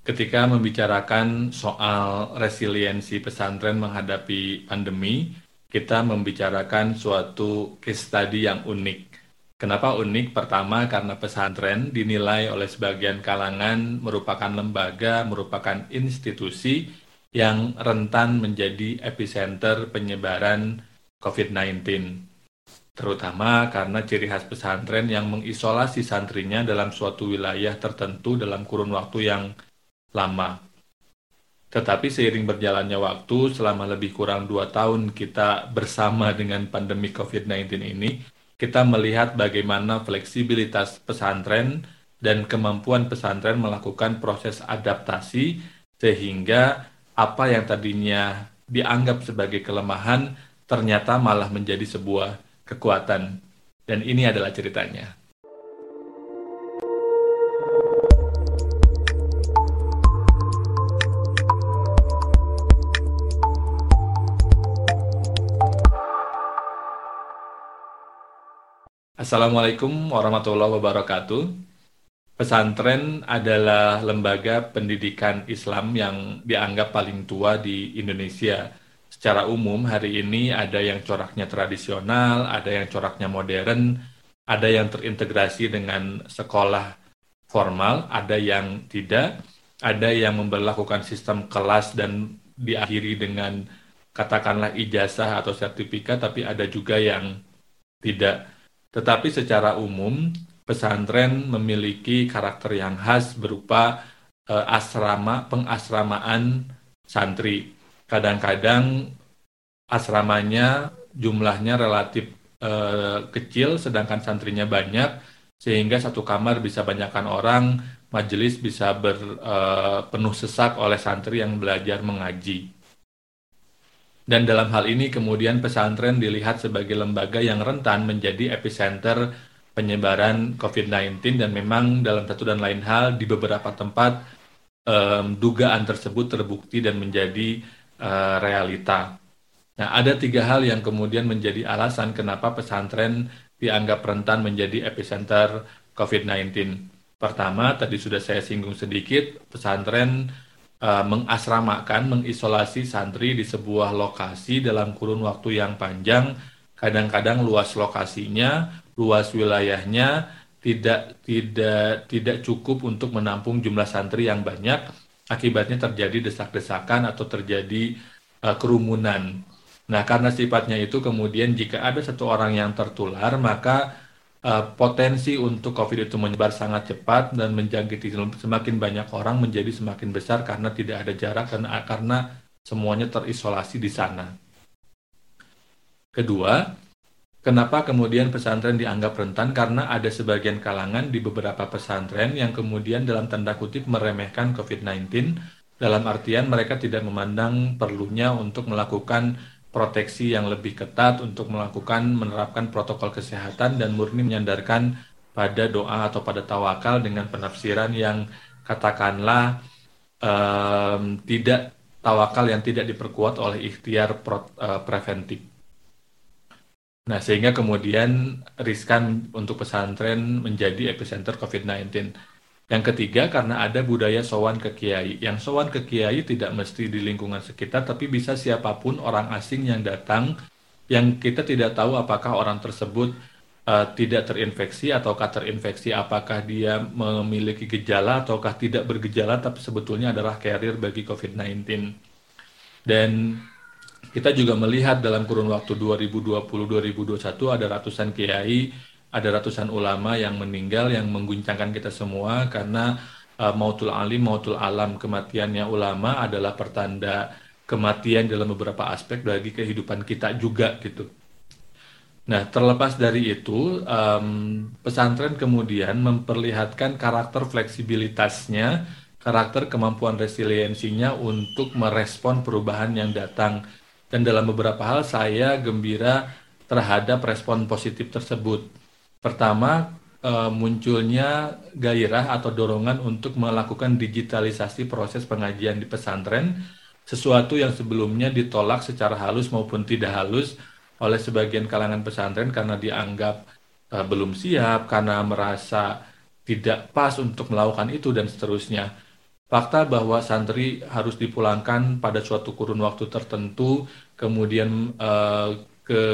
ketika membicarakan soal resiliensi pesantren menghadapi pandemi, kita membicarakan suatu case study yang unik. Kenapa unik? Pertama, karena pesantren dinilai oleh sebagian kalangan merupakan lembaga, merupakan institusi yang rentan menjadi epicenter penyebaran COVID-19. Terutama karena ciri khas pesantren yang mengisolasi santrinya dalam suatu wilayah tertentu dalam kurun waktu yang lama. Tetapi seiring berjalannya waktu, selama lebih kurang dua tahun kita bersama dengan pandemi COVID-19 ini, kita melihat bagaimana fleksibilitas pesantren dan kemampuan pesantren melakukan proses adaptasi sehingga apa yang tadinya dianggap sebagai kelemahan ternyata malah menjadi sebuah kekuatan. Dan ini adalah ceritanya. Assalamualaikum warahmatullahi wabarakatuh. Pesantren adalah lembaga pendidikan Islam yang dianggap paling tua di Indonesia. Secara umum hari ini ada yang coraknya tradisional, ada yang coraknya modern, ada yang terintegrasi dengan sekolah formal, ada yang tidak, ada yang memperlakukan sistem kelas dan diakhiri dengan katakanlah ijazah atau sertifikat, tapi ada juga yang tidak tetapi secara umum, pesantren memiliki karakter yang khas berupa uh, asrama, pengasramaan santri. Kadang-kadang asramanya jumlahnya relatif uh, kecil, sedangkan santrinya banyak, sehingga satu kamar bisa banyakkan orang, majelis bisa berpenuh eh, uh, sesak oleh santri yang belajar mengaji. Dan dalam hal ini kemudian pesantren dilihat sebagai lembaga yang rentan menjadi epicenter penyebaran COVID-19 dan memang dalam satu dan lain hal di beberapa tempat um, dugaan tersebut terbukti dan menjadi uh, realita. Nah, ada tiga hal yang kemudian menjadi alasan kenapa pesantren dianggap rentan menjadi epicenter COVID-19. Pertama, tadi sudah saya singgung sedikit, pesantren uh, mengasramakan, mengisolasi santri di sebuah lokasi dalam kurun waktu yang panjang. Kadang-kadang luas lokasinya, luas wilayahnya tidak tidak tidak cukup untuk menampung jumlah santri yang banyak. Akibatnya terjadi desak-desakan atau terjadi uh, kerumunan. Nah, karena sifatnya itu kemudian jika ada satu orang yang tertular, maka uh, potensi untuk COVID itu menyebar sangat cepat dan menjangkiti semakin banyak orang menjadi semakin besar karena tidak ada jarak dan karena semuanya terisolasi di sana. Kedua, kenapa kemudian pesantren dianggap rentan? Karena ada sebagian kalangan di beberapa pesantren yang kemudian dalam tanda kutip meremehkan COVID-19 dalam artian mereka tidak memandang perlunya untuk melakukan proteksi yang lebih ketat untuk melakukan menerapkan protokol kesehatan dan murni menyandarkan pada doa atau pada tawakal dengan penafsiran yang katakanlah um, tidak tawakal yang tidak diperkuat oleh ikhtiar pro, uh, preventif. Nah, sehingga kemudian riskan untuk pesantren menjadi epicenter COVID-19. Yang ketiga, karena ada budaya sowan ke kiai. Yang sowan ke kiai tidak mesti di lingkungan sekitar, tapi bisa siapa pun orang asing yang datang, yang kita tidak tahu apakah orang tersebut uh, tidak terinfeksi ataukah terinfeksi, apakah dia memiliki gejala ataukah tidak bergejala, tapi sebetulnya adalah carrier bagi COVID-19. Dan kita juga melihat dalam kurun waktu 2020-2021 ada ratusan kiai ada ratusan ulama yang meninggal yang mengguncangkan kita semua karena uh, mautul alim mautul alam kematiannya ulama adalah pertanda kematian dalam beberapa aspek bagi kehidupan kita juga gitu. Nah, terlepas dari itu, um, pesantren kemudian memperlihatkan karakter fleksibilitasnya, karakter kemampuan resiliensinya untuk merespon perubahan yang datang. Dan dalam beberapa hal saya gembira terhadap respon positif tersebut Pertama, uh, munculnya gairah atau dorongan untuk melakukan digitalisasi proses pengajian di pesantren, sesuatu yang sebelumnya ditolak secara halus maupun tidak halus oleh sebagian kalangan pesantren karena dianggap uh, belum siap, karena merasa tidak pas untuk melakukan itu dan seterusnya. fakta bahwa santri harus dipulangkan pada suatu kurun waktu tertentu, kemudian uh, ke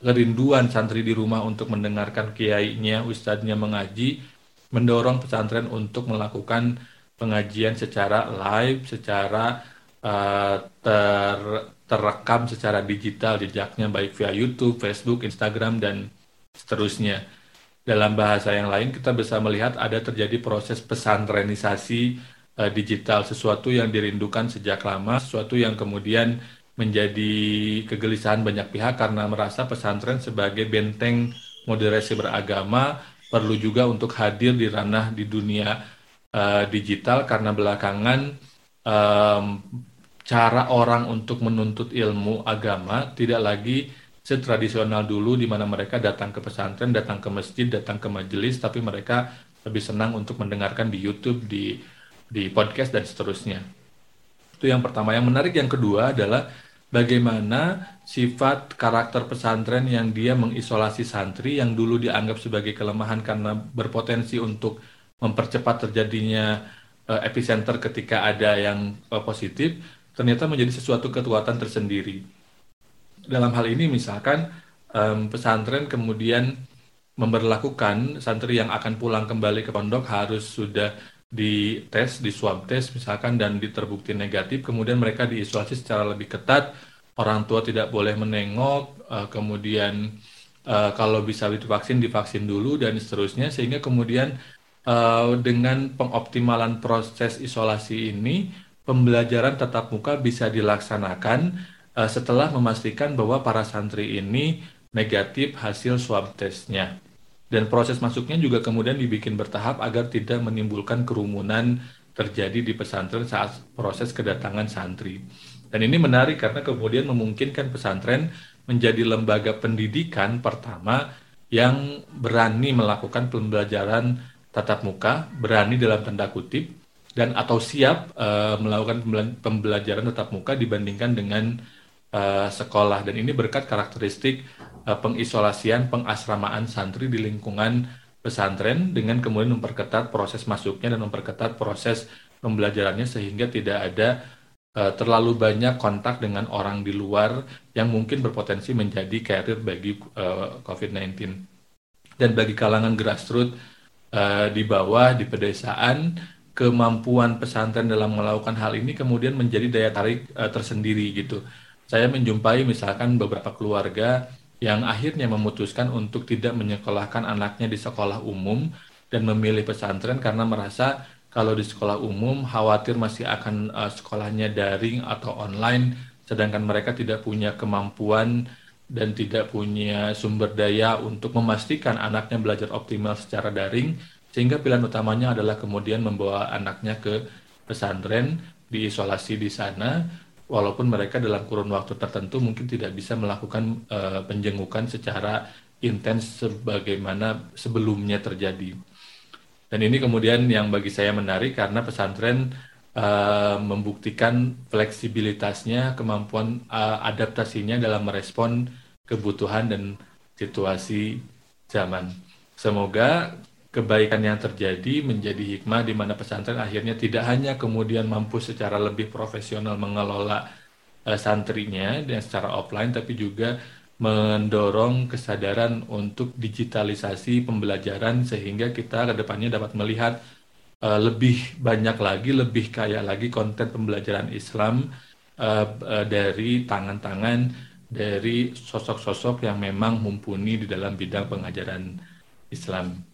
kerinduan santri di rumah untuk mendengarkan kiainya, ustadznya mengaji, mendorong pesantren untuk melakukan pengajian secara live, secara uh, ter terekam secara digital jejaknya baik via YouTube, Facebook, Instagram dan seterusnya. Dalam bahasa yang lain kita bisa melihat ada terjadi proses pesantrenisasi uh, digital, sesuatu yang dirindukan sejak lama, sesuatu yang kemudian menjadi kegelisahan banyak pihak karena merasa pesantren sebagai benteng moderasi beragama perlu juga untuk hadir di ranah di dunia uh, digital karena belakangan um, cara orang untuk menuntut ilmu agama tidak lagi setradisional dulu di mana mereka datang ke pesantren, datang ke masjid, datang ke majelis, tapi mereka lebih senang untuk mendengarkan di YouTube, di di podcast dan seterusnya. Itu yang pertama. Yang menarik yang kedua adalah bagaimana sifat karakter pesantren yang dia mengisolasi santri yang dulu dianggap sebagai kelemahan karena berpotensi untuk mempercepat terjadinya uh, epicenter ketika ada yang uh, positif ternyata menjadi sesuatu kekuatan tersendiri. Dalam hal ini misalkan pesantren kemudian memperlakukan santri yang akan pulang kembali ke pondok harus sudah di tes, di swab tes misalkan dan diterbukti negatif, kemudian mereka diisolasi secara lebih ketat, orang tua tidak boleh menengok, uh, kemudian uh, kalau bisa divaksin divaksin dulu dan seterusnya sehingga kemudian uh, dengan pengoptimalan proses isolasi ini pembelajaran tatap muka bisa dilaksanakan setelah memastikan bahwa para santri ini negatif hasil swab testnya. Dan proses masuknya juga kemudian dibikin bertahap agar tidak menimbulkan kerumunan terjadi di pesantren saat proses kedatangan santri. Dan ini menarik karena kemudian memungkinkan pesantren menjadi lembaga pendidikan pertama yang berani melakukan pembelajaran tatap muka, berani dalam tanda kutip, dan atau siap uh, melakukan pembelajaran tatap muka dibandingkan dengan uh, sekolah. Dan ini berkat karakteristik uh, pengisolasian, pengasramaan santri di lingkungan pesantren dengan kemudian memperketat proses masuknya dan memperketat proses pembelajarannya sehingga tidak ada uh, terlalu banyak kontak dengan orang di luar yang mungkin berpotensi menjadi carrier bagi uh, COVID-19. Dan bagi kalangan grassroots uh, di bawah, di pedesaan, kemampuan pesantren dalam melakukan hal ini kemudian menjadi daya tarik uh, tersendiri gitu. Saya menjumpai misalkan beberapa keluarga yang akhirnya memutuskan untuk tidak menyekolahkan anaknya di sekolah umum dan memilih pesantren karena merasa kalau di sekolah umum khawatir masih akan uh, sekolahnya daring atau online sedangkan mereka tidak punya kemampuan dan tidak punya sumber daya untuk memastikan anaknya belajar optimal secara daring sehingga pilihan utamanya adalah kemudian membawa anaknya ke pesantren diisolasi di sana walaupun mereka dalam kurun waktu tertentu mungkin tidak bisa melakukan uh, penjengukan secara intens sebagaimana sebelumnya terjadi. Dan ini kemudian yang bagi saya menarik karena pesantren uh, membuktikan fleksibilitasnya, kemampuan uh, adaptasinya dalam merespon kebutuhan dan situasi zaman. Semoga kebaikan yang terjadi menjadi hikmah di mana pesantren akhirnya tidak hanya kemudian mampu secara lebih profesional mengelola uh, santrinya dan secara offline tapi juga mendorong kesadaran untuk digitalisasi pembelajaran sehingga kita ke depannya dapat melihat uh, lebih banyak lagi, lebih kaya lagi konten pembelajaran Islam uh, uh, dari tangan-tangan dari sosok-sosok yang memang mumpuni di dalam bidang pengajaran Islam.